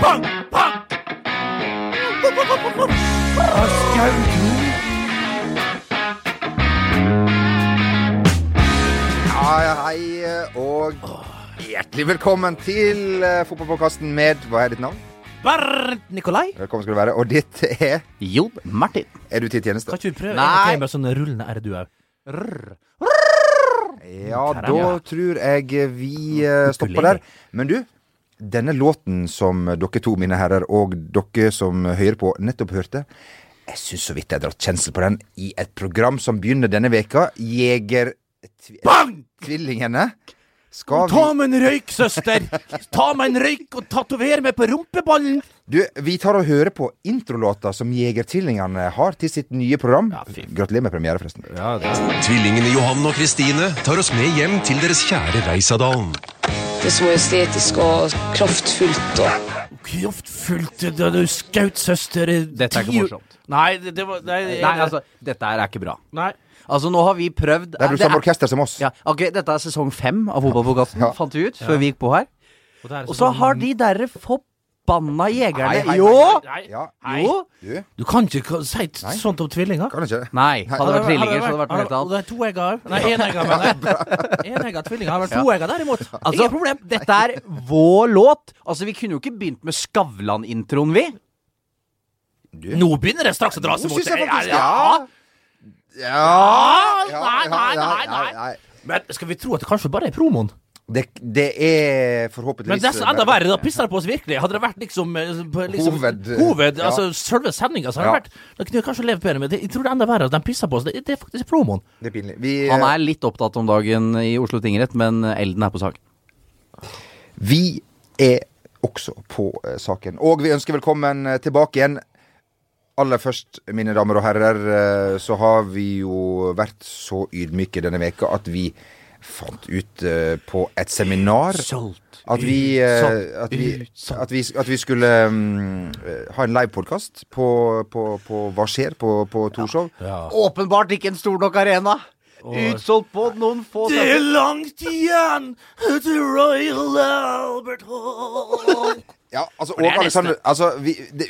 pang, pang! Aschehoug. Hei, hei, og hjertelig velkommen til fotballpåkasten fotballpodkasten med Hva er ditt navn? Bernt Nikolai. Velkommen skal du være. Og ditt er Jobb Martin. Er du til tjeneste? Kan ikke du prøve Nei. en med sånn rullende R, du òg? Ja, da tror jeg vi uh, stopper der. Men du, denne låten som dere to, mine herrer, og dere som hører på, nettopp hørte Jeg syns så vidt jeg har dratt kjensel på den i et program som begynner denne veka. Jeger... Bang! Tvillingene. Skal vi... Ta meg en røyk, søster! Ta meg en røyk og tatover meg på rumpeballen! Du, vi tar og hører på introlåta som Jegertvillingene har til sitt nye program. Ja. Gratulerer med premiere, forresten. Tvillingene Johan og Kristine tar oss med hjem til deres kjære Reisadalen. Det er så estetisk og kraftfullt og Kraftfullt da du skaut søster Dette er ikke morsomt. Nei, det, det var Nei, Nei, altså, dette er ikke bra. nei. Altså, nå har vi prøvd Det er du samme orkester som oss. ja, ok, Dette er sesong fem av Fotballpodkasten, Ja. fant vi ut før vi gikk på her. Og, Og så har de derre forbanna jegerne Hei, hei, hei, Jo! Nei, Ja. Jo! Du, Du kan ikke si sånt om tvillinger. kan ikke Nei, hadde det vært tvillinger, så hadde det vært noe helt annet. det er to egger Nei, egger mener jeg. Enegga tvillinger. Hadde vært toegga derimot. Altså, Ingen problem. Dette er vår låt. Altså, vi kunne jo ikke begynt med Skavlan-introen, vi. Nå begynner det straks å dra seg mot jeg faktisk Ja, Ja. ja. Ja, Nei, nei, nei. nei. Men skal vi tro at det kanskje bare er promoen? Det, det er forhåpentligvis Men det er enda verre. Da pisser de på oss virkelig. Hadde det vært liksom, eh, liksom Hoved- hoved ja. altså selve sendinga, så hadde Ja. det vært Da kunne vi kanskje levd bedre med det. Jeg tror det er enda verre at de pisser på oss. Det, det er faktisk promoen. Det er pinlig. Vi, Han er litt opptatt om dagen i Oslo tingrett, men elden er på sak. vi er også på eh, saken. Og vi ønsker velkommen eh, tilbake igjen. Aller først, mine damer og herrer, eh, så har vi jo vært så ydmyke denne veka at vi fant ut uh, på et seminar Solgt. at vi, uh, at vi, at vi, at vi skulle eh, ha en livepodkast på, på, på Hva skjer på, på Torshov. Ja. Åpenbart ikke en stor nok arena. Utsolgt på noen få Det er langt igjen til Royal Albert Hall. Ja, altså, Alexander, altså vi, det,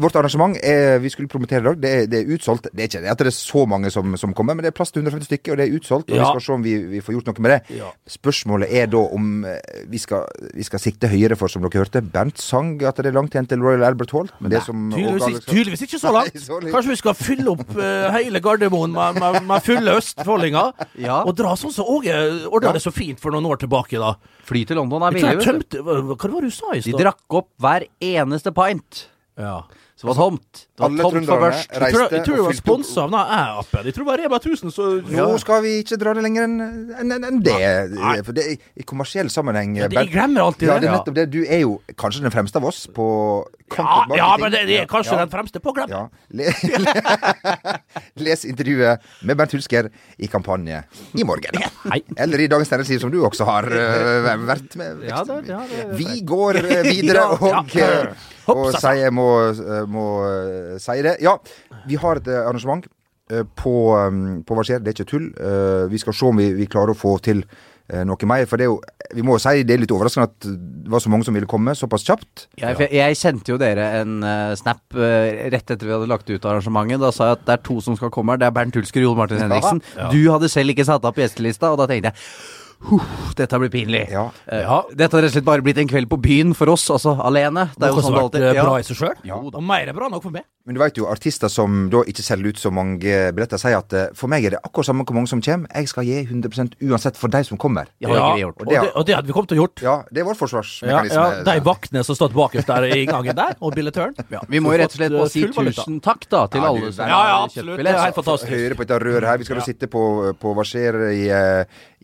Vårt arrangement er, vi skulle promotere i dag. Det er, det er utsolgt. Det er ikke det at det er så mange som, som kommer, men det er plass til 150 stykker, og det er utsolgt. Og Ja. vi skal se om vi, vi får gjort noe med det. Ja. Spørsmålet er da om eh, vi skal, vi skal sikte høyere, for som dere hørte, Bernt sang at det er langt igjen til Royal Albert Hall. Men det som Tydeligvis, tydeligvis ikke så langt. Nei, så. Kanskje vi skal fylle opp uh, hele Gardermoen med, med, med fulle østfoldinger? Ja. Og dra sånn som Åge ordna Ja. det så fint for noen år tilbake, da. Fly til London er billig, Hva var det du sa i De drakk opp hver eneste pint. Ja. Så det var tomt. Det var tomt for børst. Jeg tror, jeg tror det var sponsa av appen. Jeg tror det var Reba 1000, så Nå skal vi ikke dra det lenger enn en, en, en det. Nei. For det er i kommersiell sammenheng Ja, det- Jeg glemmer alltid Ja, det. det er nettopp det. Du er jo kanskje den fremste av oss på Ja, ja, men det, det er kanskje Ja. den fremste påglem. Ja. Le Les intervjuet med Bernt Hulsker i kampanje i morgen. Hei. Eller i Dagens Næringsliv, som du også har uh, vært med. Ja, det- ja, det- Vi går øh, videre og, ja. øh, og sa, sa. må, må si det. Ja, vi har et arrangement på, på Hva skjer? Det er ikke tull. Vi skal se om vi, vi klarer å få til noe mer. For det er jo Vi må jo si det er litt overraskende at det var så mange som ville komme såpass kjapt. Jeg, for jeg sendte jo dere en uh, snap uh, rett etter vi hadde lagt ut arrangementet. Da sa jeg at det er to som skal komme her. Det er Bernt Hulsker og Jon Martin Henriksen. Ja. Du hadde selv ikke satt opp gjestelista, og da tenkte jeg Huh, dette blir pinlig. Ja. Eh, Ja. Dette har rett og slett bare blitt en kveld på byen for oss, altså alene. Det er jo sånn det alltid vært eh, bra i seg sjøl. Ja. Og mer er bra nok for meg. Men du vet jo, artister som da ikke selger ut så mange billetter, sier at eh, for meg er det akkurat samme hvor mange som kommer. Jeg skal gi 100% uansett for de som kommer. Ja, det og, det, og det hadde vi kommet til å gjort. Ja, det er vår forsvarsmekanisme. ja, De vaktene som stod bakerst der i gangen der, og billetøren. Ja, vi må jo rett og slett bare si tusen takk da til Ja, alle du, som Ja, ja, har absolutt. kjøpt Det billett. er helt fantastisk. På dette røret her. Vi skal jo sitte på, på Hva skjer i,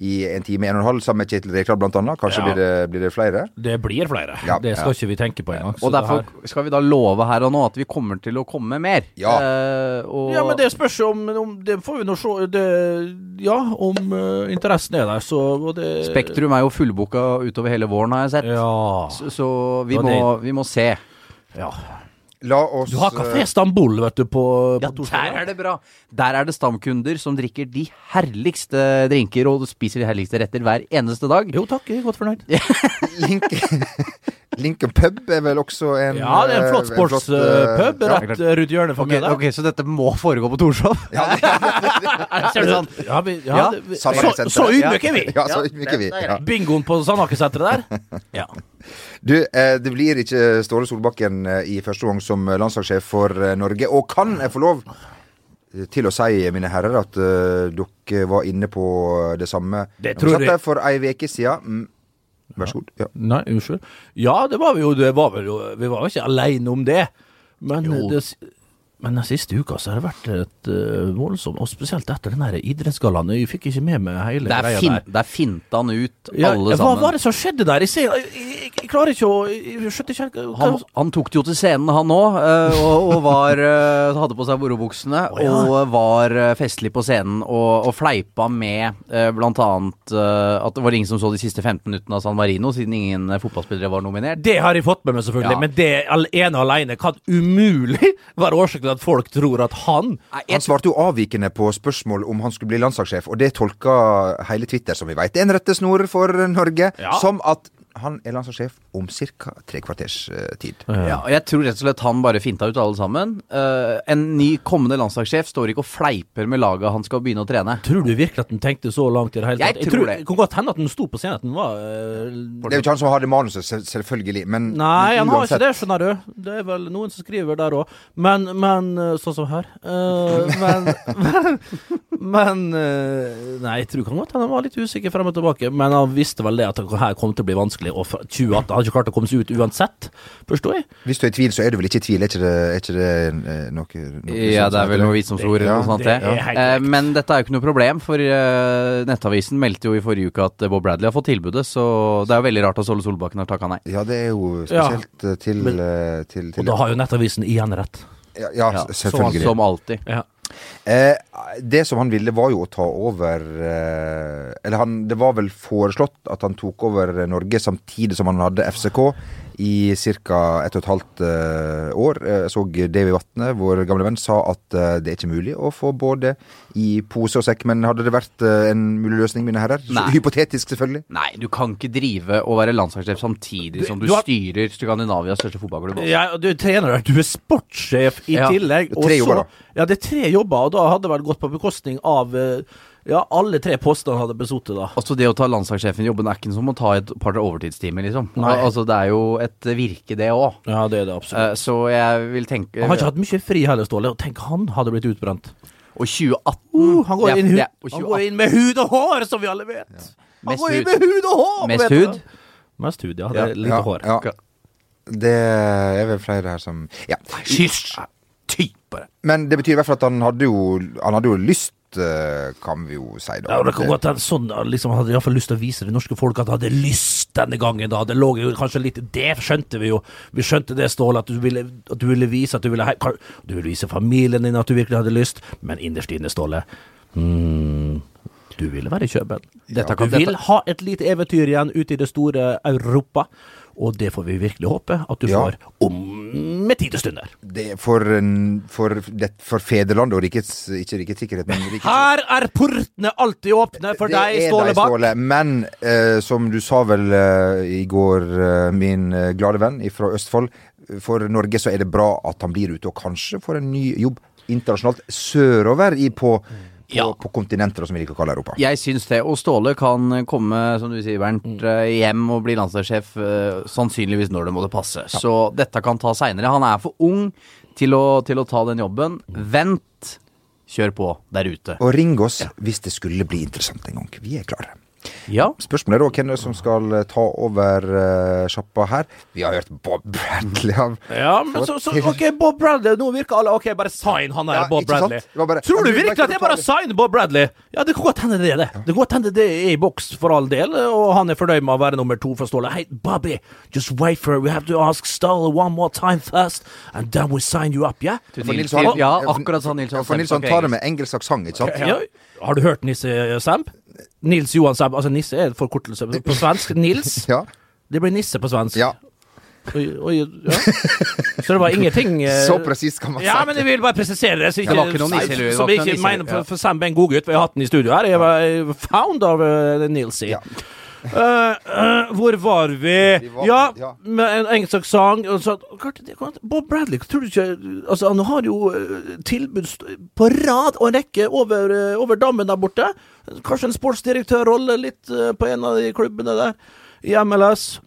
i en time, en halv, sammen med Kjetil Rekdal annet. Kanskje Ja. blir, det, blir det flere? Det blir flere. Ja. Det skal ikke vi tenke på engang. Og derfor her- skal vi da love her og nå at vi kommer til å komme mer. Ja. Eh, og Ja, men det spørs jo om, om Det får vi nå se det, Ja, om uh, interessen er der, så og det, Spektrum er jo fullboka utover hele våren, har jeg sett. Ja. Så, så vi, må, det- vi må se. ja. La oss Du har Kafé Stambol, vet du, på, Ja, på der er det bra. Der er det stamkunder som drikker de herligste drinker og spiser de herligste retter hver eneste dag. Jo takk, jeg er godt fornøyd. Link, Lincoln pub er vel også en Ja, det er en flott eh, flott, sportspub uh, ja. rett eh, rundt hjørnet for okay, meg ok, Så dette må foregå på Torshov? Ja, Ser du sånn? Ja, vi, ja, Ja, så, så ydmyke er vi! Ja, så ydmyke er vi. Ja. Bingoen på Sandhakesenteret der. Ja. Du, eh, det blir ikke Ståle Solbakken eh, i første omgang som landslagssjef for eh, Norge. Og kan jeg få lov til å si, mine herrer, at dere var inne på det samme Det vi tror jeg. for ei uke siden. Mm. Vær så god. Ja. Nei, unnskyld. Ja, det var vi jo. Det var vel jo vi var jo ikke alene om det. Men, det, men den siste uka så har det vært et uh, voldsomt Og spesielt etter den idrettsgallaen. Jeg fikk ikke med meg hele Der, greia fin, der. der finta han ut Ja, alle hva sammen. var det som skjedde der? Jeg, ser, jeg, jeg, jeg klarer ikke å Jeg skjønner ikke Han, han tok det jo til scenen, han òg, og, og var eh, hadde på seg morobuksene Oh, ja. og var eh, festlig på scenen og, og fleipa med eh, blant annet eh, at det var ingen som så de siste 15 minuttene av San Marino, siden ingen eh, fotballspillere var nominert. Det har jeg fått med meg, selvfølgelig. Ja. Men det ene alene kan umulig være årsaken til at folk tror at han Nei, Han svarte jo avvikende på spørsmål om han skulle bli landslagssjef, og det tolka hele Twitter, som vi veit en rettesnor for Norge, Ja. som at han er landslagssjef om ca. tre kvarters eh, tid. Ja, og jeg tror rett og slett han bare finta ut alle sammen. Uh, en ny kommende landslagssjef står ikke og fleiper med laget han skal begynne å trene. Tror du virkelig at han tenkte så langt i det hele Jeg tatt? tror det. Det kan godt hende at han sto på scenen at han var uh, Det er jo ikke han som har det manuset, selv- selvfølgelig, men Nei, han har ikke det, skjønner du. Det er vel noen som skriver der òg. Men, men Sånn som her. Uh, men men, men Nei, jeg tror kan godt hende han var litt usikker frem og tilbake. Men han visste vel det at det her kom til å bli vanskelig. Og 2018 han hadde ikke klart å komme seg ut uansett, forstår jeg. Hvis du er i tvil, så er du vel ikke i tvil? Er ikke det, er ikke det eh, noe, noe Ja, det er vel noe visdomsord eller noe sånt. det det. ja. Eh, men dette er jo ikke noe problem, for eh, Nettavisen meldte jo i forrige uke at Bob Bradley har fått tilbudet, så det er jo veldig rart at Ståle Solbakken har takka nei. Ja, det er jo spesielt ja. til, Men- til, til Og da har jo Nettavisen igjen rett. Ja, ja, selvfølgelig. Som alltid. Ja. Eh, det som han ville, var jo å ta over eh, Eller han, det var vel foreslått at han tok over Norge samtidig som han hadde FCK i ca. ett og et halvt eh, år. Eh, Jeg så Davy Vatne, vår gamle venn, sa at eh, det er ikke mulig å få både i pose og sekk. Men hadde det vært eh, en mulig løsning, mine herrer? Så Nei. Hypotetisk, selvfølgelig. Nei, du kan ikke drive og være landslagssjef samtidig som du, du har- styrer Skandinavias største fotballklubb. Ja, du er trener, du er sportssjef i Ja. tillegg. Tre og så- jobber, da. Ja, det er tre jobber, og da hadde det vel gått på bekostning av eh, Ja, alle tre postene hadde besittet da. Altså Det å ta landslagssjefen-jobben er ikke som å ta et par overtidstimer, liksom. Nei. Altså Det er jo et virke, det òg. Ja, det er det absolutt. så jeg vil tenke Han har ikke hatt mye fri heller, Ståle. Og tenk, han hadde blitt utbrent. Og 2018 Uh, han, går er- inn, ja, og er- han går inn med hud og hår, som vi alle vet. Han Mest går inn med hud og hår! Mest hud? Mest hud, ja. Det er lite Ja, hår. ja. Det er vel flere her som Ja. Hysj! Typere. Men det betyr i hvert fall at han hadde jo, han hadde jo lyst, eh, kan vi jo si. da Ja, og det kan godt hende sånn liksom, hadde iallfall lyst til å vise det norske folk at han hadde lyst denne gangen. da Det lå jo kanskje litt Det skjønte vi jo. Vi skjønte det, Ståle, at du ville, at du ville vise at du ville Du ville vise familien din at du virkelig hadde lyst, men innerst inne, Ståle mm, Du ville være i Kjøben. Dette Du kan- vil dette- ha et lite eventyr igjen ute i det store Europa, og det får vi virkelig håpe at du Ja. får om med tid og Det er for, for, for fedrelandet og rikets Ikke rikets sikkerhet, men rikets Her er portene alltid åpne for Det deg, Ståle Bakk. Ståle. Men eh, som du sa vel eh, i går, eh, min eh, glade venn fra Østfold, for Norge så er det bra at han blir ute og kanskje får en ny jobb internasjonalt sørover i, på, på, Ja. på kontinenter, som vi liker å kalle Europa. Jeg syns det. Og Ståle kan komme, som du sier, Bernt, eh, hjem og bli landslagssjef eh, sannsynligvis når det måtte passe. Så dette kan ta seinere. Han er for ung til å, til å ta den jobben. Vent. Kjør på der ute. Og ring oss hvis det skulle bli interessant en gang. Vi er klare. Ja. Spørsmålet er da hvem det som skal eh, ta over uh, sjappa her. Vi har hørt Bob Bradley Han. Ja, men så, så ok, Bob Bradley. Nå virker alle Ok, bare sign han der, Ja, Bob? Bradley. Bare- Tror du virkelig at jeg bare signer Bob Bradley? Ja, det kan godt hende det er det. Det kan godt hende det er i boks for all del, og han er fornøyd med å være nummer to for Ståle. Hei, Bobby, just wait for it. We have to ask Ståle one more time first, and then we sign you up, yeah? For Nils, Nils ja, akkurat sånn Nils Hansen. For Nilsson tar det med engelsk aksent, ikke sant? Ja. Har du hørt Nisse Samp? Nils Johan Sæbø Altså, Nisse er en forkortelse på svensk. Nils. Ja. Det blir Nisse på svensk. ja. Oi, oi, ja. Så det var ingenting eh, Så presist kan man si. Ja, men det. jeg vil bare presisere det. Så ikke, Det var ikke noen nisselue, det var Som ikke ikke mener nisselue, for, for Sam Ben Godgutt, vi har hatt den i studio her. Jeg var eh, found av uh, Nilsi. Ja. Eh, eh, hvor var vi? Var- ja, ja. med en engelsk sang. Bob Bradley, tror du ikke Altså, Han har jo eh, tilbud på rad og rekke over, over dammen der borte. Kanskje en sportsdirektørrolle litt på en av de klubbene der i MLS.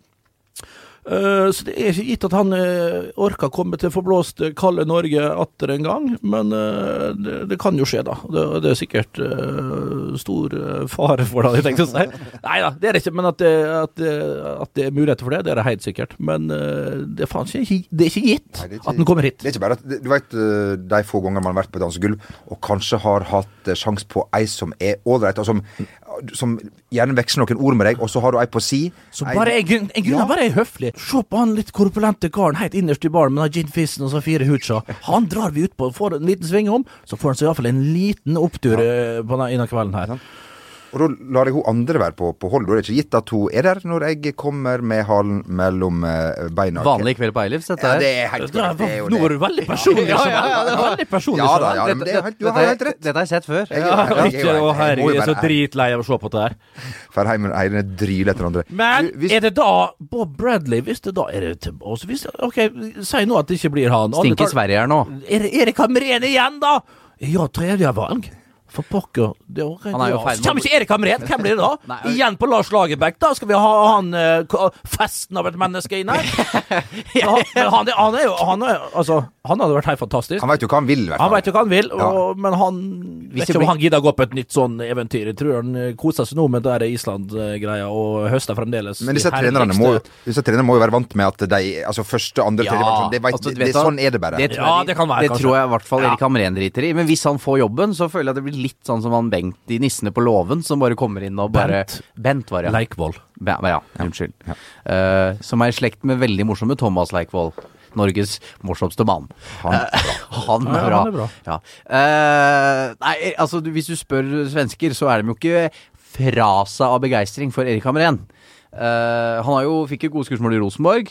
Eh, så det er ikke gitt at han orker å komme til forblåst kalde Norge atter en gang, men eh, det, det kan jo skje, da. Det, det er sikkert eh, stor eh, fare for det, hadde jeg tenkt å si. Nei da, det er det ikke, men at det, at, det, at det er muligheter for det, det er det helt sikkert. Men eh, det, er faen ikke, det er ikke gitt Nei, er ikke- at den kommer hit. Det er ikke bare at Du vet eh, de få ganger man har vært på dansegulv og kanskje har hatt sjanse sjans på ei som er ålreit, og som, som gjerne veksler noen ord med deg, og så har du ei på si. Så bare jeg, jeg, jeg Ja. bare er høflig. Se på han litt korpulente karen helt innerst i baren med den ginfissen og så fire hoocha. Han drar vi utpå, får en liten sving om, så får han seg iallfall en liten opptur ja. på denne, innen kvelden her. Og da lar jeg hun andre være på, på hold. Da er det ikke gitt at hun er der når jeg kommer med halen mellom eh, beina. Vanlig kveld på Eilifs, dette Ja, det er helt Det korrekt. Det er jo Nå var du veldig personlig. Ja, ja, ja, Samuel. det var- Veldig personlig. Ja da, ja, men det er helt, du har helt rett. Dette har jeg sett før. Jeg, jeg, jeg, jeg, ikke, å jeg, herregud, jeg er så dritlei av å se på det her. For heimen ene dryler etter den andre. Men Du, hvis- er det da Bob Bradley Hvis det da er det til oss hvis, OK, si nå at det ikke blir han. Stinker Sverige her nå. Er det Erik Hamren igjen, da? Ja, tredjevalg. For pokker. Det er Han er jo ja. feil Kommer ikke Erik Hamret? Hvem blir det da? Nei, Igjen på Lars Lagerbäck, da? Skal vi ha han uh, festen av et menneske inn her? ja, men han, han er jo han er, Altså, han hadde vært helt fantastisk. Han veit jo hva han vil, i hvert Han fall. veit jo hva han vil, og, men han vet ikke om blir- han gidder å gå på et nytt sånn eventyr. Jeg tror han eh, koser seg nå med det der Island-greia og høster fremdeles. Men disse trenerne, må, disse trenerne må jo være vant med at de Altså første, andre, Ja, tredje valg, det, vet- altså, det, vet det? Sånn er det bare. Det tror, Ja, det kan være, det kanskje. tror jeg i hvert fall Erik Hamren driter i. Men hvis han får jobben, så føler jeg det blir litt sånn som han Bengt i Nissene på låven, som bare kommer inn og bare Bent. Bent var det. ja. Leikvoll. Be- Ja, unnskyld. Eh, som er i slekt med veldig morsomme Thomas Leikvoll. Norges morsomste mann. Han er Eh, han er Ja, bra. han er bra. Ja. Eh, nei, altså hvis du spør svensker, så er de jo ikke fra seg av begeistring for Erik Hamren. Uh, han har jo, fikk jo gode skussmål i Rosenborg.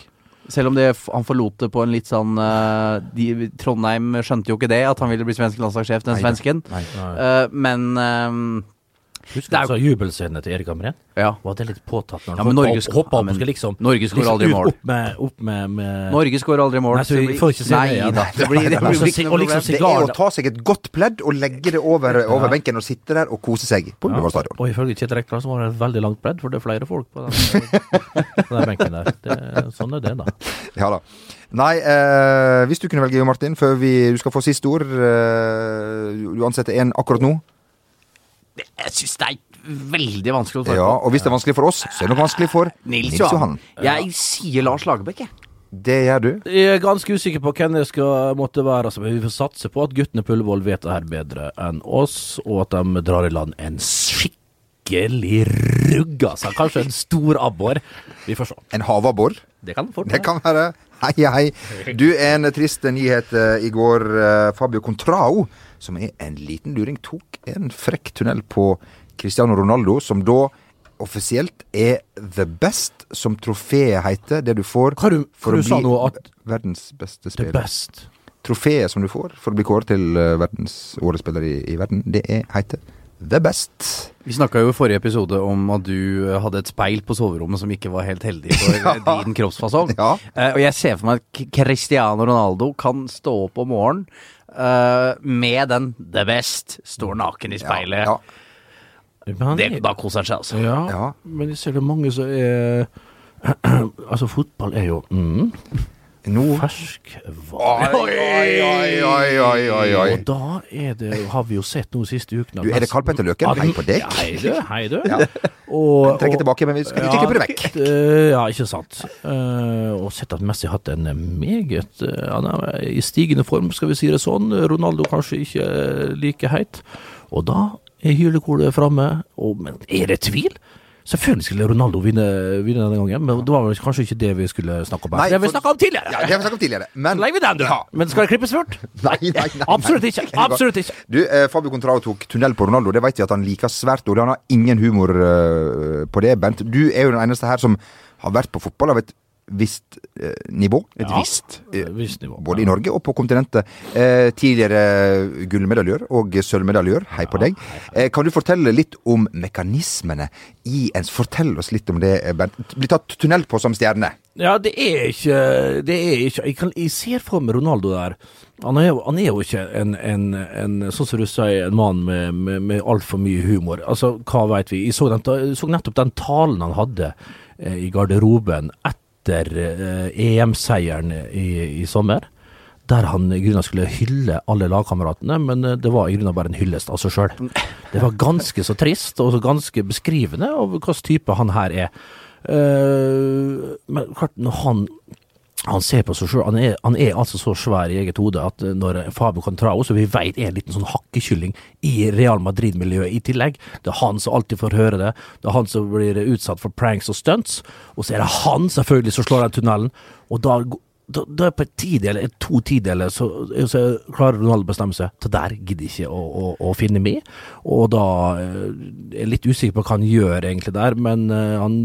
Selv om det, han forlot det på en litt sånn uh, de, Trondheim skjønte jo ikke det, at han ville bli svensk landslagssjef, den Neida. svensken. Nei. Eh, men eh, Husker Det er du altså jubelscenen til Erik Amren? ja. Var det litt påtatt når Ja, han men hoppa opp, hoppa ja, opp men og skulle liksom Norge skårer aldri ut- mål. Opp med, opp med, med Norge skårer aldri mål. Nei, så vi får ikke se det Nei det blir, det blir noe liksom. Det er å ta seg et godt pledd og legge det over, over benken og sitte der og kose seg på Ullevål stadion. Og ifølge Kjetil Rekdal så var det et veldig langt pledd, for det er flere folk på den, på den benken der. Det, sånn er det, da. Ja da. Nei, eh, hvis du kunne velge, Martin, før vi, du skal få siste ord eh, Du ansetter en akkurat nå. Jeg syns det er veldig vanskelig å svare Ja, og hvis det er vanskelig for oss, så er det nok vanskelig for Nils, Nils Johan. Jeg sier Lars Lagerbäck, jeg. Det gjør du. Jeg er ganske usikker på hvem det skal måtte være. Altså, men vi får satse på at guttene på Ullevål vet det her bedre enn oss, og at de drar i land en skikkelig rugg, altså. Kanskje en stor abbor. Vi får se. En havabbor. Det kan fort Det kan være. Hei, hei. Du, en trist nyhet eh, i går. eh, Fabio Contrao, som er en liten luring, tok en frekk tunnel på Cristiano Ronaldo, som da offisielt er the best, som trofeet heter. Det du får du, for du å bli verdens beste the spiller. best Trofeet som du får for å bli kåret til eh, verdens årets spiller i, i verden, det er, heter the best. Vi snakka jo i forrige episode om at du eh, hadde et speil på soverommet som ikke var helt heldig for ja. din kroppsfasong. Ja. Uh, og jeg ser for meg at Cristiano Ronaldo kan stå opp om morgenen uh, med den 'the best', står naken i speilet. Ja, Men Det, er- da koser han seg, altså. Ja, Ja. men jeg ser det mange som er Altså, fotball er jo mm, Nå ferskvare. Oi, oi, oi, oi, oi, oi. Og da er det, har vi jo sett noe siste uken at Du, er det? Ja, Hei på deg. Hei du, hei du. Og, Trekker tilbake, men vi skal ikke klippe det vekk. ja, ikke sant. Eh, og sett at Messi har hatt en meget eh, Han er i stigende form, skal vi si det sånn. Ronaldo kanskje ikke eh, like heit. Og da er hylekolet framme. Men er det tvil? Selvfølgelig skulle Ronaldo vinne, vinne denne gangen, men det var vel kanskje ikke det vi skulle snakke om. her. Nei, det har vi snakka om tidligere! Ja, det har vi om tidligere. Men Legg vi den, du. Ja. Men skal det klippes fort? Nei, nei, nei, nei. Absolutt ikke. Absolutt ikke. Du, eh, Fabio Contrao tok tunnel på Ronaldo. Det vet vi at han liker svært dårlig. Han har ingen humor uh, på det, Bent. Du er jo den eneste her som har vært på fotball av et visst eh, nivå. Et Ja. visst. eh, visst nivå. Både i Norge og på kontinentet. Eh, tidligere gullmedaljør og sølvmedaljør, hei på deg. Eh, kan du fortelle litt om mekanismene i ens Fortell oss litt om det, eh, Bernt. Blir tatt tunnel på som stjerne. Ja, det er ikke Det er ikke Jeg, kan, jeg ser for meg Ronaldo der. Han er, han er jo ikke en, en, en sånn som du sier, en mann med, med, med altfor mye humor. Altså, hva veit vi? Jeg så, den, jeg så nettopp den talen han hadde eh, i garderoben etter eh, EM-seieren i, i sommer. Der han i grunnen skulle hylle alle lagkameratene, men eh, det var i grunnen bare en hyllest av seg sjøl. Det var ganske så trist, og ganske beskrivende over hvilken type han her er. Eh, men klart, når han han ser på seg selv, han han er altså så svær i eget hode at eh, når Fabio Contrao, som vi vet er en liten sånn hakkekylling i Real Madrid-miljøet i tillegg, det er han som alltid får høre det, det er han som blir utsatt for pranks og stunts, og så er det han selvfølgelig som slår den tunnelen, og da, da, da på et tidel, et to tideler, så, så klarer Ronaldo å bestemme seg, Det der gidder ikke å, å, å finne med, og da eh, er jeg litt usikker på hva han gjør egentlig der, men eh, han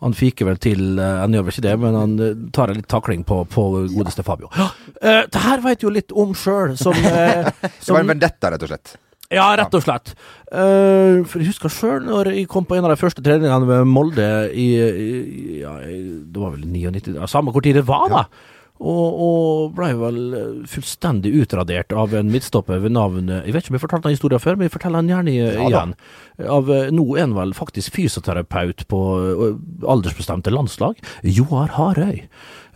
han fiker vel til eh, Han gjør vel ikke det, men han eh, tar en litt takling på, på godeste Fabio. Ja, eh, det her vet jo litt om sjøl, som, eh, Det var en vendetta, rett og slett. Ja, rett og slett. Uh, for jeg husker sjøl når jeg kom på en av de første treningene med Molde i, i ja, Det var vel 99, ja, samme hvor tid det var, da. Og, og blei vel eh, fullstendig utradert av en midtstopper ved navn Jeg vet ikke om jeg fortalte den historien før, men jeg forteller den gjerne Ja igjen. Av eh, nå er han vel faktisk fysioterapeut på eh, aldersbestemte landslag. Joar Harøy.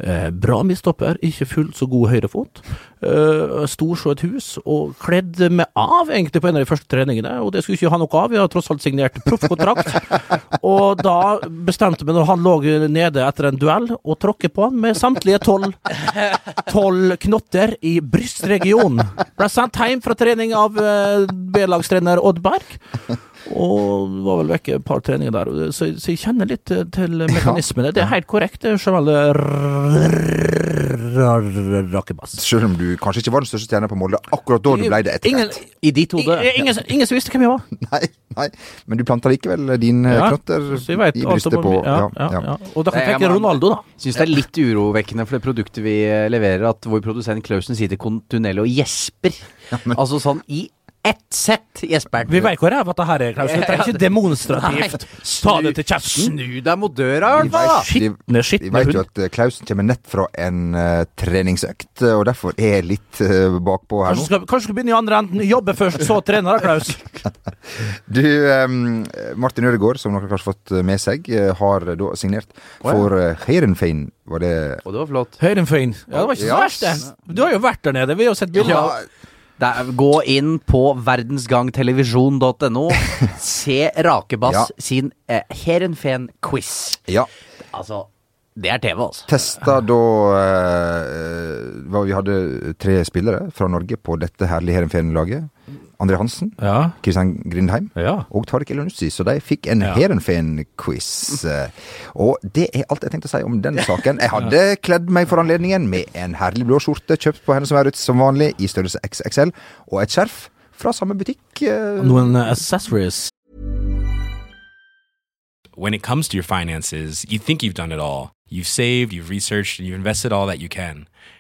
Eh, bra midtstopper, ikke fullt så god høyrefot. Eh, stor så et hus, og kledd meg av egentlig på en av de første treningene. Og det skulle ikke ha noe av, vi har tross alt signert proffkontrakt. og da bestemte vi, når han lå nede etter en duell, å tråkke på han med samtlige tolv tolv knotter i brystregionen. Ble sendt hjem fra trening av eh, B-lagstrener Odd Berg. Og var vel vekke et par treninger der, så, så jeg kjenner litt til mekanismene. Det er helt korrekt. Rakebass. Selv om du kanskje ikke var den største stjerna på Molde akkurat da du ble det etter hvert. I ditt hode. ingen, ingen, ingen som visste hvem jeg var. Nei, nei, men du planta likevel din eh, Ja, knotter i brystet på, på ja, ja, ja. Og da kan jeg tenke Ronaldo, da. Syns det er litt urovekkende for det produktet vi eh, leverer, at vår produsent Klausen sitter kontinuerlig og gjesper. Altså sånn i ett sett Jesper. Vi vet hvor ræva dette her er, Klaus. Jeg trenger ikke demonstrativt ta det til kjeften. Snu deg mot døra, i Vi hvert fall! vet- vi- vet jo at eh, Klausen kommer nett fra en uh, treningsøkt, eh, og derfor er litt uh, bakpå her Kanskje nå. skal, kanskje skal begynne i andre enden. Jobbe først, så trene, da, Klaus. Du, um, Martin Ødegaard, som dere kanskje har fått med seg, har da signert for uh, Heirenfein. var det Og det var flott. Heirenfein. Ja, det var ikke så Ja. verst, det. Du har jo vært der nede. Vi har jo sett bilder. Ja, Det er, gå inn på verdensgangtelevisjon.no. Se Rakebass Ja. sin eh, Heerenveen-quiz. ja. Altså, det er TV, altså. Testa da eh, Vi hadde tre spillere fra Norge på dette herlige Heerenveen-laget. André Hansen, Ja. Kristian Grindheim ja. og Tariq Elunussi, så de fikk en Ja. Heerenveen-quiz. Eh, Og det er alt jeg tenkte å si om den saken. Jeg hadde kledd meg for anledningen med en herlig blå skjorte kjøpt på Hennes og Maurits som vanlig, i størrelse XXL, og et skjerf fra samme butikk. eh, Noen eh, accessories. when it comes to your finances, you think you've done it all. You've saved, you've researched, and you've invested all that you can.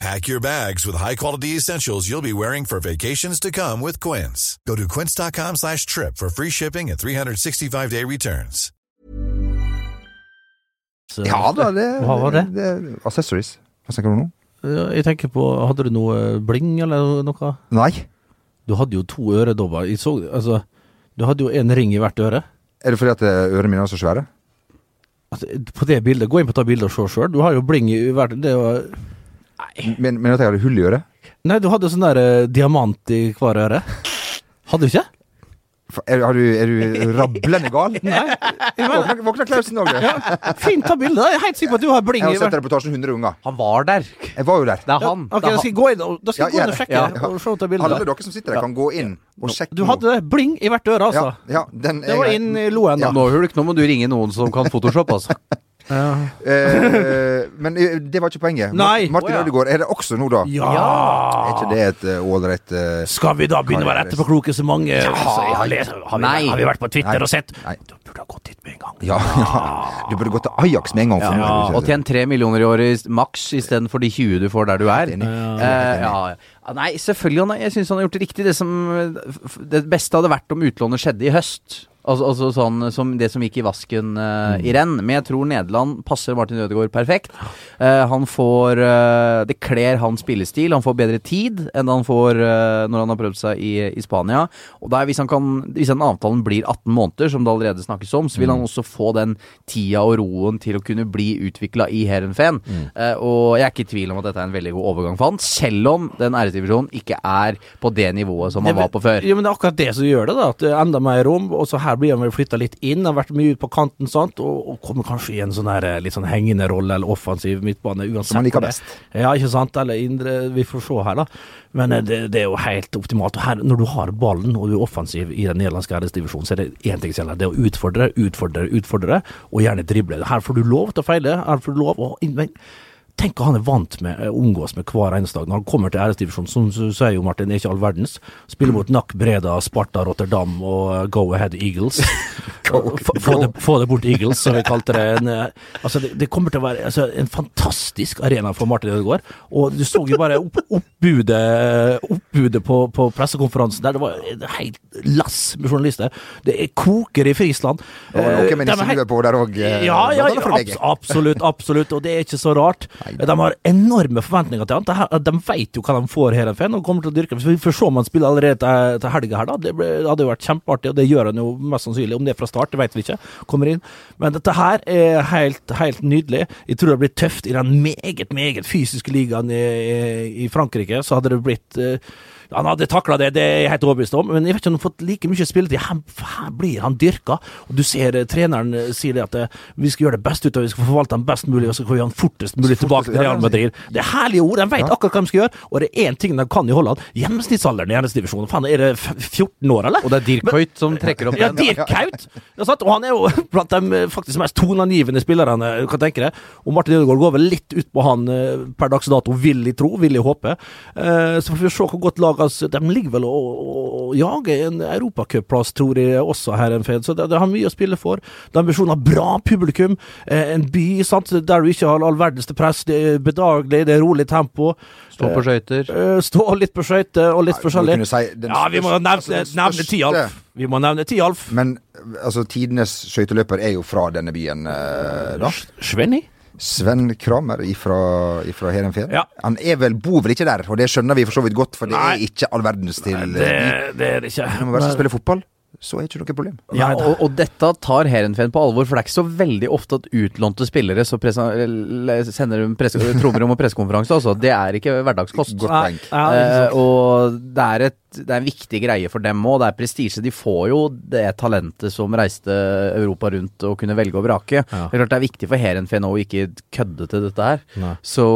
Pack your bags with high-quality essentials you'll be wearing for vacations to come with Quince. Go to quince.com slash trip for free shipping and 365-day returns. Så- Ja da, det, Hva var det? det Accessories. Hva tenker du nå? Jeg tenker på, hadde du noe bling eller noe? Nei. Du hadde jo to øredobber. Jeg så, altså, du hadde jo en ring i hvert øre. Er det fordi at eh, ørene mine er så svære? Altså, på det bildet, Gå inn på ta bildet og se sjøl. Du har jo bling i hvert det var, Men, men at jeg hadde hull i øret? Nei, du hadde sånn der eh, diamant i hver øre. Hadde du ikke? Fa- Er, har du, er du rablende gal? Nei. Våkna, våkna Klausen òg, du. Fint ta bilde. da. Jeg er helt sikker på at du har bling Jeg i har sett hvert reportasjen 100 ganger. Han var der. Jeg var jo der. Det er han. Ok, det da er skal jeg han. gå inn, og- da skal jeg Ja, gå inn og gjør sjekke. Ja. og se ta Alle dere som sitter der, kan gå inn og sjekke Du hadde bling i hvert øre, altså. Ja, ja, den Det var inn i loen, da. Nå, Hulk, nå må du ringe noen som kan Photoshop, altså. Eh, men eh, det var ikke poenget. Nei. Martin oh, ja. Ødegaard er det også nå, da. Ja. Er ikke det et ålreit uh, uh, Skal vi da begynne å være etterpåkloke så mange så har, lest, har, vi, har vi vært på Twitter Nei. og sett? Nei. Du burde ha gått dit med en gang. ja, ja. Du burde gått til Ajax med en gang. for Ja, meg, og tjent tre millioner i året i- maks istedenfor de 20 du får der du er. Eh, ja, ja. Nei, selvfølgelig. Jeg syns han har gjort det riktig. Det, som, det beste hadde vært om utlånet skjedde i høst. Altså, altså sånn som det som gikk i vasken eh, i renn. Men jeg tror Nederland passer Martin Ødegaard perfekt. Uh, han får uh, Det kler hans spillestil. Han får bedre tid enn han får når han har prøvd seg i, i Spania. Og der, hvis han kan Hvis den avtalen blir 18 måneder, som det allerede snakkes om, så vil han også få den tida og roen til å kunne bli utvikla i Heerenveen. Eh, og jeg er ikke i tvil om at dette er en veldig god overgang for han, selv om den æresdivisjonen ikke er på det nivået som han var på før. Ja, men det er akkurat det som gjør det, da. At enda mer rom. Og så her blir han vel flytta litt inn. Har vært mye ut på kanten, sant. Og, og kommer kanskje i en sånn her eh, litt sånn hengende rolle, eller offensiv midtbane. Uansett. Som han liker best. Ja, ikke sant. Eller indre Vi får se her, da. Men eh, det, det er jo helt optimalt. Og her, når du har ballen og du er offensiv i den nederlandske æresdivisjonen, så er det én ting som gjelder. Det er å utfordre, utfordre, utfordre, og gjerne drible. Her får du lov til å feile. Her får du lov å men, Tenk hva han er vant med å omgås med hver eneste dag. Når han kommer til æresdivisjonen, som sier jo Martin, er ikke all verdens. Spiller mot Nack Breda, Sparta, Rotterdam og eh, Go Ahead Eagles. Få- det, få det bort Eagles, som vi kalte det. En, eh, altså det, det kommer til å være altså, en fantastisk arena for Martin Ødegaard. Og du så jo bare opp, oppbudet, oppbudet på, på pressekonferansen der. Det var helt lass med journalister. Det er koker i Friesland. Var med Eh, nisselue på der òg. ja, ja, abs absolutt, absolutt, og det er ikke så rart. De har enorme forventninger til han. De vet jo hva de får her FN, og kommer til å dyrke. Vi får se om han spiller allerede til, til helga her, da. Det, hadde jo vært kjempeartig, og det gjør han jo mest sannsynlig. Om det er fra start, det vet vi ikke. Kommer inn. Men dette her er helt, helt nydelig. Jeg tror det blir tøft i den meget, meget fysiske ligaen i, i, i Frankrike. Så hadde det blitt eh, han hadde takla det, det er jeg helt overbevist om, men jeg vet ikke om han har fått like mye spilletid. Her, her blir han dyrka. Og du ser eh, treneren eh, sier det at eh, vi skal gjøre det best ut av vi skal forvalte han best mulig, og så skal vi gjøre han fortest mulig tilbake til Real Madrid. Det er herlige ord, de vet Ja. akkurat hva de skal gjøre, og det er én ting de kan i Holland. Gjennomsnittsalderen i NS-divisjonen, faen, er det 14 år, eller? Og det er Dirk Høyt som trekker opp Ja, den. Dirk Høyt Ja. Og han er jo blant de faktisk mest toneangivende spillerne du kan tenke deg. Og Martin Ødegaard går vel litt ut på han per dags dato, vil jeg tro, vil jeg håpe. Så får vi se hvor godt lag altså, De ligger vel og, og, og jager en europacupplass, tror jeg også, her en fed. Så det, det har mye å spille for. Det er ambisjoner, bra publikum. Eh, En by sant, der du ikke har all verdens til press. Det er bedagelig, det er rolig tempo. Stå på skøyter. Eh, Stå litt på skøyter og litt Nei, forskjellig. kunne si den Ja, vi må nevne, altså den nevne Tialf. Vi må nevne Tialf. Men altså, tidenes skøyteløper er jo fra denne byen, eh, da. Svenny? Sven Kramer ifra, ifra Heerenveen. Ja. Han er vel, bor vel ikke der, og det skjønner vi for så vidt godt, for det Nei. er ikke all verdens til Det, eh, det er det ikke. Det må være som spiller fotball. Så er det ikke noe problem. Ja, og, og dette tar Heerenveen på alvor, for det er ikke så veldig ofte at utlånte spillere så sender de trommer trommerom og pressekonferanse. Altså. Det er ikke hverdagskost. Godt ja, Ja, Eh, og det er, et, det er en viktig greie for dem òg. Det er prestisje. De får jo det talentet som reiste Europa rundt og kunne velge og vrake. Det er klart det er viktig for Heerenveen å ikke kødde til dette her. Nei. Så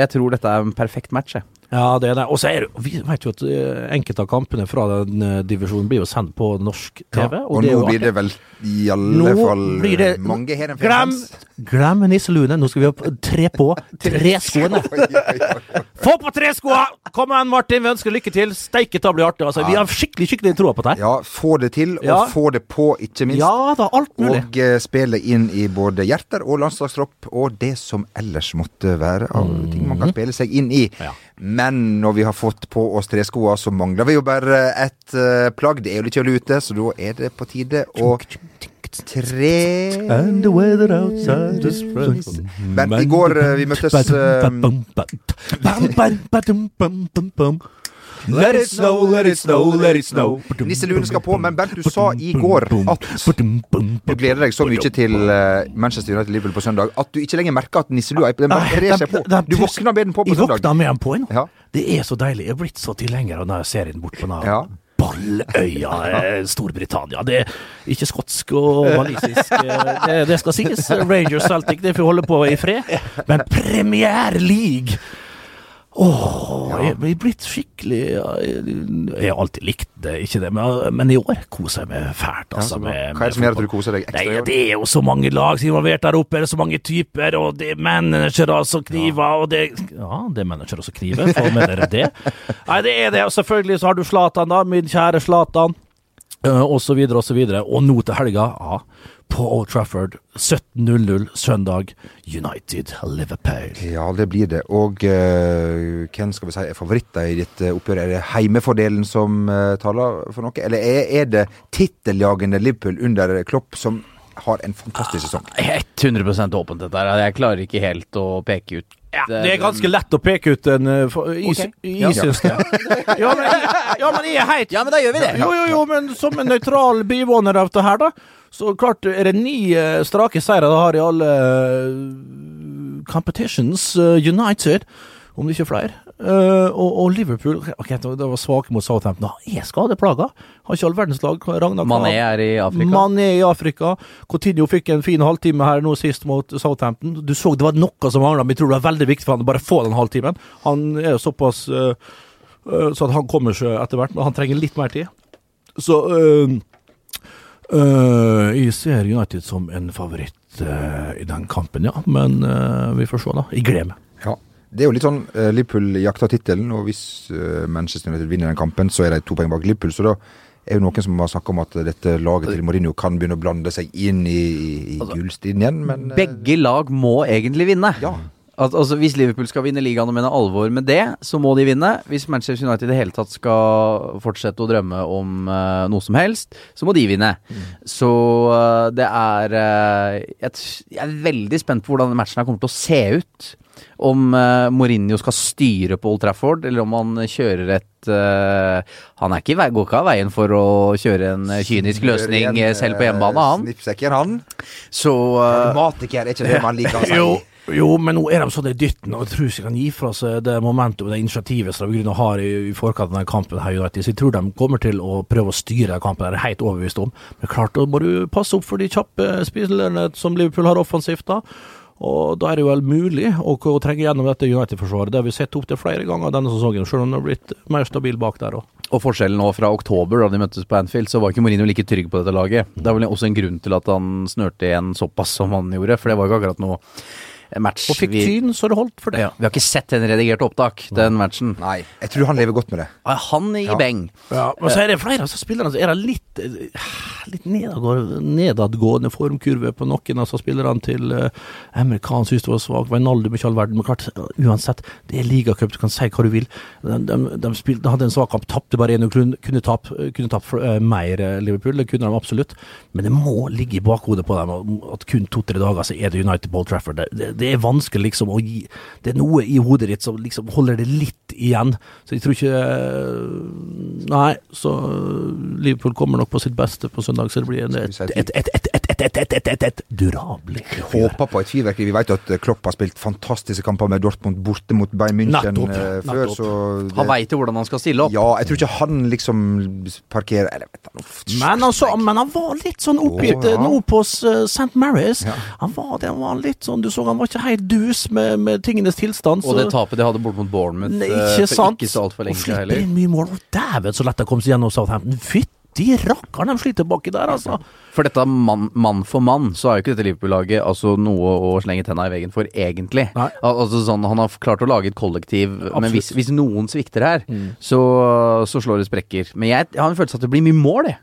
jeg tror dette er en perfekt match. Jeg. Ja, det er det. Og så er det Vi vet jo at eh, enkelte av kampene fra den eh, divisjonen blir jo sendt på norsk TV. Og, det er nå blir det vel i alle Nå fall blir det- mange Glem, Heerenveen-fans. glem nisseluen. Nå skal vi opp tre på treskoene. Få på treskoa! Kom igjen, Martin. Vi ønsker lykke til. Steike ta blir artig. Altså, vi har skikkelig skikkelig troa på det her. Ja, få det til, og Ja. få det på, ikke minst. Ja da, alt mulig. Og uh, spille inn i både hjerter og landslagstropp, og det som ellers måtte være av ting man kan spille seg inn i. Ja. Men når vi har fått på oss treskoa, så mangler vi jo bare et uh, plagg. Det er jo litt kjølig ute, så da er det på tide å tre And the weather outside is frozen. Bent, i går eh, vi møttes Let it snow, let it snow, let it snow. Nisseluen skal på, men Bernt, du sa i går at du gleder deg så mye til eh, Manchester United Liverpool på søndag at du ikke lenger merker at nisselua er rer seg på. Du våkner med den på på søndag. Jeg våkner med den på ennå. Det er så deilig. Jeg er blitt så tilhenger av den serien bort på Ja. Balløya eh, Storbritannia. Det er ikke skotsk og walisisk. eh, Det, det skal sies. Rangers Celtic, det får holde på i fred. Men Premier League Åh, jeg blir blitt skikkelig Jeg har alltid likt det, ikke det, men, men i år koser jeg meg fælt. Altså, ja, med, Hva er det som gjør at du koser deg ekstra Nei. Det er jo så mange lag som er involvert der oppe, det er så mange typer, og det er managere som kniver, og det Ja, det er managere som kniver, få med dere det. Nei, det er det, og selvfølgelig så har du Zlatan, da, min kjære Zlatan, eh, og så videre og så videre. Og nå til helga, ja, på Old Trafford, 17.00 søndag, United Liverpool. Ja, det blir det. Og uh, hvem skal vi si er favoritter i dette oppgjøret? Er det heimefordelen som uh, taler for noe, eller er, er det titteljagende Liverpool under Klopp som har en fantastisk sesong? 100% åpent dette her. Jeg klarer ikke helt å peke ut Ja, det er ganske lett å peke ut en uh, i, Ok. Ja. syns. Ja, men, ja, men jeg er heit Ja, men da gjør vi det. Jo, jo, jo, men som en nøytral byvåner av det her, da, så klart er det ni uh, strake seire de har i alle uh, competitions. eh, United, om det ikke er flere. Eh, og, og Liverpool Ok, det var svake mot Southampton. Han er skadeplaga. Har ikke all verdens lag. Ragnar Mané er i Afrika. Mané i Afrika. Coutinho fikk en fin halvtime her nå sist mot Southampton. Du så det var noe som mangla, men jeg tror det var veldig viktig for han å bare få den halvtimen. Han er jo såpass uh, uh, så at han kommer seg etter hvert, men han trenger litt mer tid. Så uh, eh, jeg ser United som en favoritt i den kampen, ja. Men vi får se, da. Jeg gleder meg. Ja. Det er jo litt sånn eh, Liverpool jakter tittelen, og hvis eh, Manchester United vinner den kampen, så er de to poeng bak Liverpool. Så da er jo noen som har snakka om at dette laget til Mourinho kan begynne å blande seg inn i, i, altså, gullstriden igjen, men eh, Begge lag må egentlig vinne. Ja. Al altså Hvis Liverpool skal vinne ligaen og mene alvor med det, så må de vinne. Hvis Manchester United i det hele tatt skal fortsette å drømme om uh, noe som helst, så må de vinne. Så uh, det er uh, jeg, jeg er veldig spent på hvordan matchen her kommer til å se ut. Om uh, Mourinho skal styre på Old Trafford, eller om han kjører et uh, Han er ikke, i vei- går ikke av veien for å kjøre en eh, kynisk løsning en, selv på hjemmebane, han. Snippsekken, han. Så Pragmatiker, er ikke det man liker å si? Jo, jo, men nå er de sånn i dytten, og jeg tror ikke de kan gi fra seg det momentet og det initiativet som de har i, i forkant av denne kampen. her, United. Så jeg tror de kommer til å prøve å styre denne kampen, det er jeg helt overbevist om. Men klart, da må du passe opp for de kjappe spillerne som Liverpool har offensivt, da. Og da er det vel mulig å, å trenge gjennom dette United-forsvaret. Det har vi sett opp til flere ganger denne sesongen, selv om det har blitt mer stabil bak der òg. Og forskjellen nå fra oktober, da de møttes på Anfield, så var ikke Mourinho like trygg på dette laget. Det er vel også en grunn til at han snørte igjen såpass som han gjorde, for det var jo ikke akkurat noe match Og fikk vi, tyn, så det holdt for det. ja, vi har ikke sett en redigert opptak, den matchen. Nei, jeg tror han lever godt med det. Han i Ja. beng. Ja, men så er det flere av spillerne som er det litt eh, litt nedadgående, nedadgående formkurve på noen av spillerne til uh, Amerikan syns det var svak, Wijnaldum ikke all verden. Men klart, uansett, det er ligacup, du kan si hva du vil. De, de, de, spilte, de hadde en svak kamp, tapte bare én og kunne, kunne tape kunne tapt, eh, mer eh, Liverpool. Det kunne de absolutt. Men det må ligge i bakhodet på dem at kun to-tre dager så er det United Ball Old Trafford. Det, det, det er vanskelig liksom å gi Det er noe i hodet ditt som liksom holder det litt igjen. Så jeg tror ikke eh, Nei, så Liverpool kommer nok på sitt beste på søndag, så det blir en, et, et, et, et, et, et, et, et, et, et durabelig Håper på et fyrverkeri. Vi vet at Klopp har spilt fantastiske kamper med Dortmund borte mot Bayern München Nettopp, eh, før, nettopp. så det, Han veit jo hvordan han skal stille opp. Ja, jeg tror ikke han liksom parkerer Eller vet du Men, altså, men han var litt sånn oppgitt oh, ja. eh, nå på St. Mary's. Ja. Han var det, han var litt sånn Du så han var ikke helt dus med, med tingenes tilstand. Og det tapet de hadde bort mot Bournemouth Nei, eh, ikke for sant? ikke så altfor lenge siden heller. mye mål. Dæven, så lett de kom seg gjennom Southampton. Fytti rakkeren, de sliter baki der, altså. For dette mann, man for mann, så er jo ikke dette Liverpool-laget altså noe å slenge tenna i veggen for, egentlig. Nei. Al altså sånn, Han har klart å lage et kollektiv, men hvis, hvis noen svikter her, så, så slår det sprekker. Men jeg, jeg har en følelse av at det blir mye mål, jeg.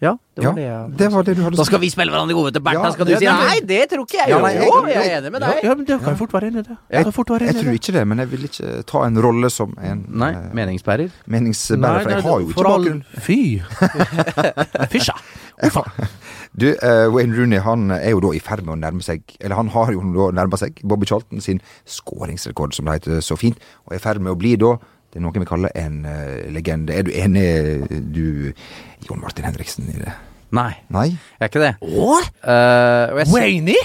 Ja, det Ja, det jeg det var det du hadde Da skal vi spille hverandre gode til Bertha, Ja, skal du ja, si nei, det tror ikke jeg. Ja, jo. jeg, jeg- jeg er enig med deg. Ja, men det kan jeg fort være enig i det. Jeg tror ikke det, men jeg vil ikke ta en rolle som en Nei, eh, meningsbærer. meningsbærer, for jeg har jo ikke bakgrunn. Fy. Fysja. Uffa. Du, uh, Wayne Rooney han er jo da i ferd med å nærme seg Eller han har jo da nærma seg Bobby Charlton sin skåringsrekord, som det heter så fint, og er i ferd med å bli da det er noe vi kaller en uh, legende. Er du enig, du, Jon Martin Henriksen, i det? Nei, Nei? jeg er ikke det. Åh? Og Wayne?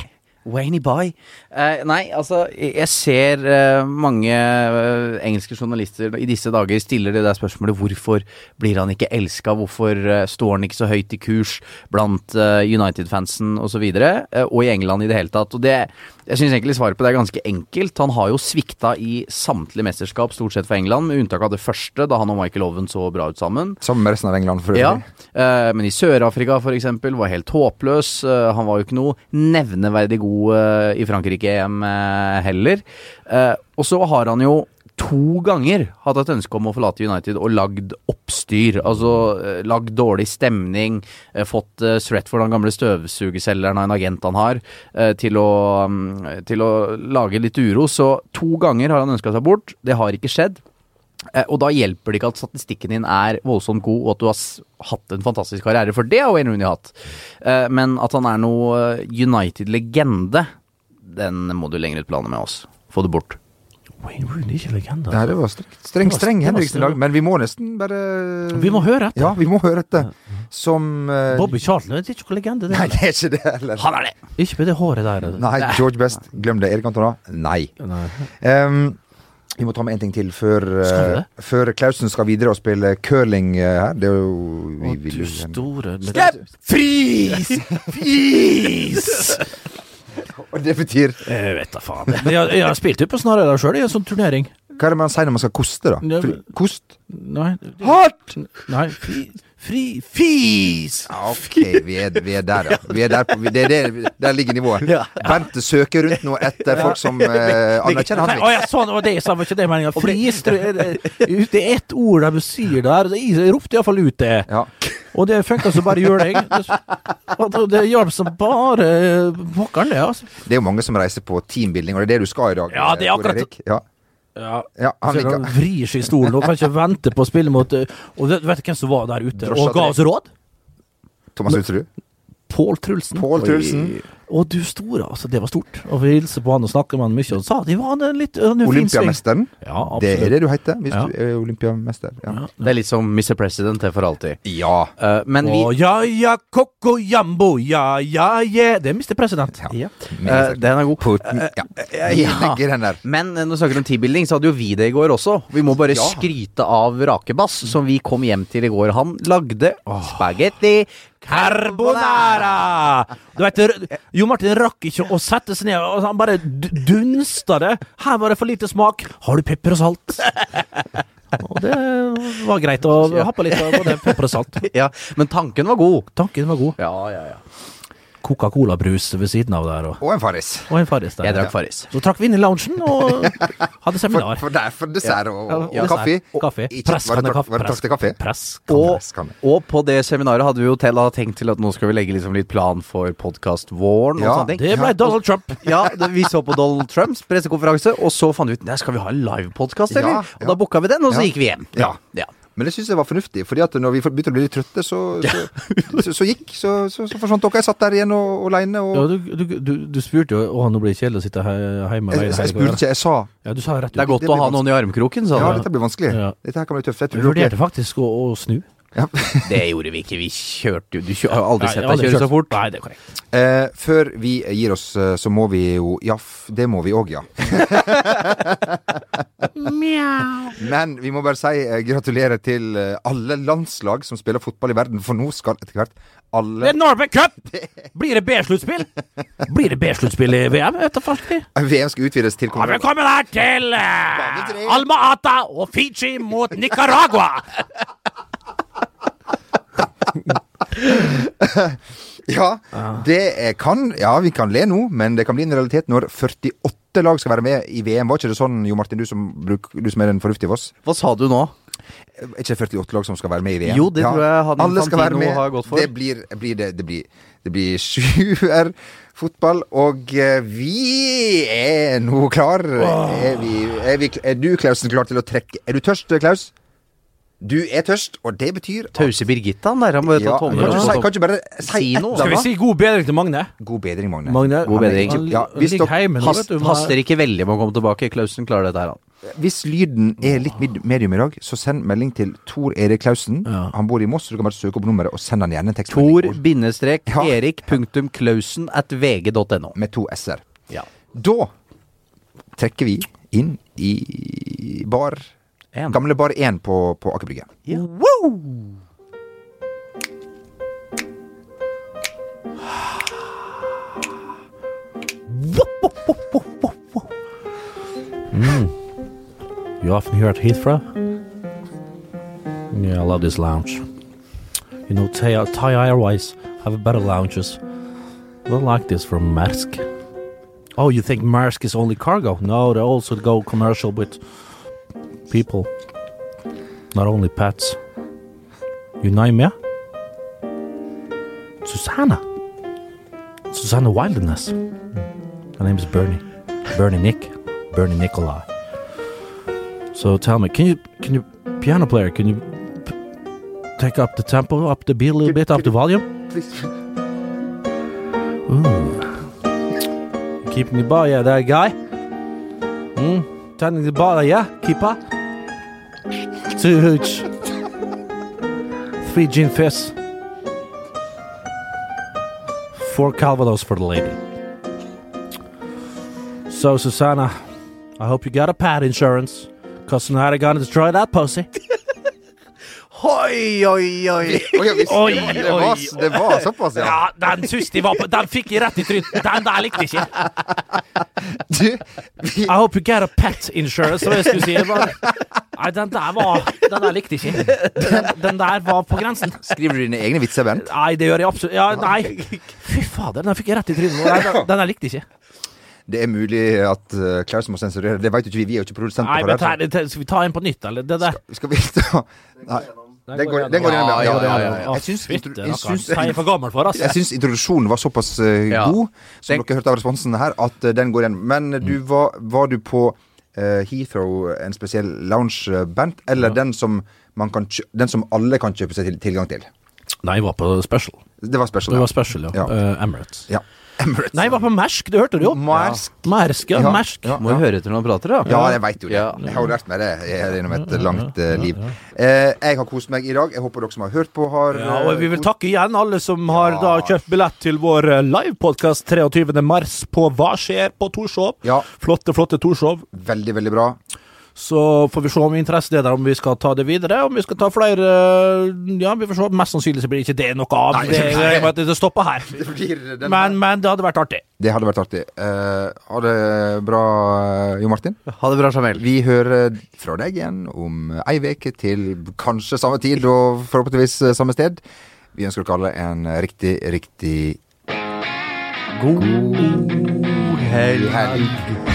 Wayne Boy. Uh, nei, altså, jeg ser uh, mange uh, engelske journalister i disse dager stiller det der spørsmålet hvorfor blir han ikke elska, hvorfor står han ikke så høyt i kurs blant United-fansen osv., uh, og i England i det hele tatt. Og det, jeg syns egentlig svaret på det er ganske enkelt. Han har jo svikta i samtlige mesterskap, stort sett for England, med unntak av det første, da han og Michael Owen så bra ut sammen. Sammen med resten av England, for Ja, øvrig. eh, men i Sør-Afrika for eksempel var helt håpløs. Eh, han var jo ikke noe nevneverdig god eh, i Frankrike-EM heller. Og så har han jo to ganger hatt et ønske om å forlate United og lagd oppstyr. Altså eh, lagd dårlig stemning, eh, fått uh, Stretford, den gamle støvsugerselgeren av en agent han har, eh, til, å, mm, til å lage litt uro. Så to ganger har han ønska seg bort. Det har ikke skjedd. Eh, Og da hjelper det ikke at statistikken din er voldsomt god, og at du har hatt en fantastisk karriere, for det har Wayne Rooney hatt. Eh, Men at han er noe eh, United-legende, den må du lenger ut planet med oss. Få det bort. Wayne Rooney ikke legende. Nei, Altså. det var streng, streng, streng Henriksen-lag, men vi må nesten bare Vi må høre etter. Ja, vi må høre etter. Som uh... Bobby Charlton det er ikke noen legende, det. Nei, det er ikke det heller. Han er det! Ikke med det håret der. Nei, George Best. Glem det. Erik Antona? Nei. Nei. Um, vi må ta med en ting til før, det? før Klausen skal videre og spille curling uh, her. Det er jo vi Å, du store Slipp! Fris! Fris! Og det betyr Jeg vet da faen. Jeg, jeg spilt jo på Snarøya sjøl i en sånn turnering. Hva er det man sier når man skal koste, da? Ja, Fri, kost? Nei, Hardt! nei fri, fri Fis! Ja, ok, vi er, vi er der, ja. Vi er der, på, det er det, der ligger nivået. Bente søker rundt nå etter folk som eh, anerkjenner hans å, ja, sånn, var det sa, ikke det meninga. Fris det er ett ord de sier der. Jeg ropte iallfall ut det. Ja. Og det funka som bare juling. Det, det hjalp som bare pokkeren, det. altså. Det er jo mange som reiser på teambuilding, og det er det du skal i dag. Ja, det er eh, akkurat- Erik. Ja. Ja. Ja, han Så han vrir seg i stolen og kan ikke vente på å spille mot eh, Og vet vet du hvem som var der ute Drosja og ga oss råd? Thomas Utsrud. Pål Trulsen. Pål Trulsen. Oi. Og du store, altså. Det var stort. Og vi hilste på han og snakket med han mye, og sa de var en litt en. Olympiamesteren. Ja. Det er det du heter hvis Ja. du er olympiamester. Ja. Det er litt som Mr. President, det for alltid. ja. Uh, men vi oh, ja, ja, koko, jambo, ja, ja, yeah. Det er Mr. President. Ja. Uh, Den er god. Putin. Ja. ja. Legger den der. Men eh, når vi snakker om teambuilding, så hadde jo vi det i går også. Vi må bare Ja. skryte av Rakebass, som vi kom hjem til i går. Han lagde spagetti Carbonara! Du vet, Jo Martin rakk ikke å sette seg ned, og han bare dunsta det. Her var det for lite smak. Har du pepper og salt? Og det var greit å ha på litt av både pepper og salt. Ja, men tanken var god. Tanken var god. Ja, ja, ja. Coca-Cola-brus ved siden av der, og, Og en Farris. og en Farris der. Jeg drakk Farris. Så trakk vi inn i loungen og hadde seminar. for der, for dessert og, og, Ja, kaffe. dessert. Kaffe. Ikke- Presskanne kaffe. Press, kaffe? Press. Og, og på det seminaret hadde vi jo til ha tenkt til at nå skal vi legge liksom litt plan for podkast-våren Ja, sånne ting. Det ble Donald Trump. Ja, det, vi så på Donald Trumps pressekonferanse, og så fant vi ut Nei, skal vi ha en livepodkast, Ja, eller? ja. Og da booka vi den, og så Ja. gikk vi hjem. Ja. ja. Men det syns jeg var fornuftig, fordi at når vi begynte å bli litt trøtte, så, så, så, så gikk Så, så, så forsvant dere. Jeg satt der igjen og, aleine og Ja, du, du, du, du spurte jo Å, nå blir det kjedelig å sitte he- hjemme jeg, alene jeg jeg, spurte ikke, jeg sa Ja, du sa rett ut. Det er godt det å ha noen i armkroken, sa du. Ja, dette blir vanskelig. Ja. Dette her kan bli tøft. Jeg tror vurderte faktisk å, å snu. Ja. Det gjorde vi ikke. Vi kjørte jo Du har aldri Nei, sett deg kjøre så fort. Nei, det er korrekt. Eh, før vi gir oss, eh, så må vi jo Ja, det må vi òg, ja. Men vi må bare si eh, gratulerer til eh, alle landslag som spiller fotball i verden, for nå skal etter hvert Det er Norway Cup! Blir det B-sluttspill? Blir det B-sluttspill i VM? VM skal utvides til Ja, Velkommen her til eh, Alma Ata og Fiji mot Nicaragua! Ja, det kan Ja, vi kan le nå, men det kan bli en realitet når 48 lag skal være med i VM. Var ikke det sånn, Jo Martin, du som, bruk, du som er den fornuftige av oss? Hva sa du nå? Er ikke 48 lag som skal være med i VM? Jo, det tror jeg han Alle skal være med. har gått for. Det blir, blir det, det blir, det blir sjuer fotball, og eh, vi er nå klar. Er, vi, er, vi, er du, Klausen, klar til å trekke Er du tørst, Klaus? Du er tørst, og det betyr Tause Birgitta, han der. Han må ja, ta kan, tommelen du opp. kan ikke bare si Si noe. Skal vi si god bedring til Magne? God bedring, Magne. Magne God bedring. Han, Ja, hvis dere- Hast, du. haster ikke veldig med å komme tilbake. Klausen klarer dette her, han. Hvis lyden er litt medium i dag, så send melding til Tor Erik Klausen. Ja. Han bor i Moss, så du kan bare søke opp nummeret og sende han gjerne en tekstmelding. bindestrek Ja. Erik punktum Klausen at vg.no. Med to s-er. Ja. Da trekker vi inn i bar En. Gamle bar 1 på, på Aker Brygge. Mm. You often hear at Heathrow? Yeah, I love this lounge. You know, Thai, Thai Airways have better lounges. I don't like this from Maersk. Oh, you think Maersk is only cargo? No, they also go commercial with people, not only pets. You name me? Susanna. Susanna Wilderness. My name is Bernie. Bernie Nick. Bernie Nikolai. So tell me, can you can you piano player? Can you p- take up the tempo, up the beat a little bit, up the volume? Please. Ooh, keeping the bar, yeah, that guy. Hmm, turning the bar, yeah, keeper. Hooch, three gin fizz, four Calvados for the lady. So Susanna, I hope you got a pad insurance. Cause tonight I'm gonna destroy that pussy. Oi, oi, oi! Oi, visst, Oi, det, var, det, var, oi. såpass, ja. Ja, den syns de var på Den fikk jeg rett i trynet. Den der likte jeg ikke. Du, vi, I hope you get a pet insurance, som jeg skulle si. Nei, den der var Den der likte jeg ikke. Den, den der var på grensen. skriver du dine egne vitser, Bent? Nei, det gjør jeg absolutt Ja, nei. Fy fader, den fikk jeg rett i trynet. Den, den der likte jeg ikke. Det er mulig at uh, Klaus må sensurere. Det vet jo ikke vi. Vi er jo ikke produsenter Nei, for men det. ta- det- Skal vi ta en på nytt, eller? Det der. Skal vi ta Nei. Den går, den går gjennom, ja. ja, ja. Jeg syns, intro- introduksjonen var såpass eh, god, som dere hørte av responsen her, at eh, den går igjen. Men du var, var du på uh, Heathrow, en spesiell lounge-band, eller den, som man kan den som alle kan kjøpe seg til, tilgang til? Nei, jeg var på special. Det var special. Det var special, ja. Eh, Emirates. Ja. Emirates. Nei, hva på Mersk, det hørte du jo. Maersk. Mersk, ja. Ja, Mersk. ja. Må jo høre etter når han prater, da. Ja, jeg veit jo det. Ja. Jeg har jo lært meg det gjennom et langt uh, liv. Eh, jeg har kost meg i dag. Jeg håper dere som har hørt på, har Ja, og vi vil eh, takke igjen alle som har Ja. da kjøpt billett til vår eh, livepodkast 23. mars på Hva skjer på Torshov. Ja, Flotte, flotte Torshov. veldig, veldig bra. Så får vi se om interesse er der, om vi skal ta det videre. Om vi skal ta flere eh, Ja, vi får se. Mest sannsynlig så blir ikke det noe av. Nei, det, det, det stopper her. Det blir Men, men det hadde vært artig. Det hadde vært artig. Uh, ha det bra, eh, Jo Martin. Ha det bra, Jamel. Vi hører fra deg igjen om ei uke til kanskje samme tid og forhåpentligvis samme sted. Vi ønsker dere alle en riktig, riktig God helg.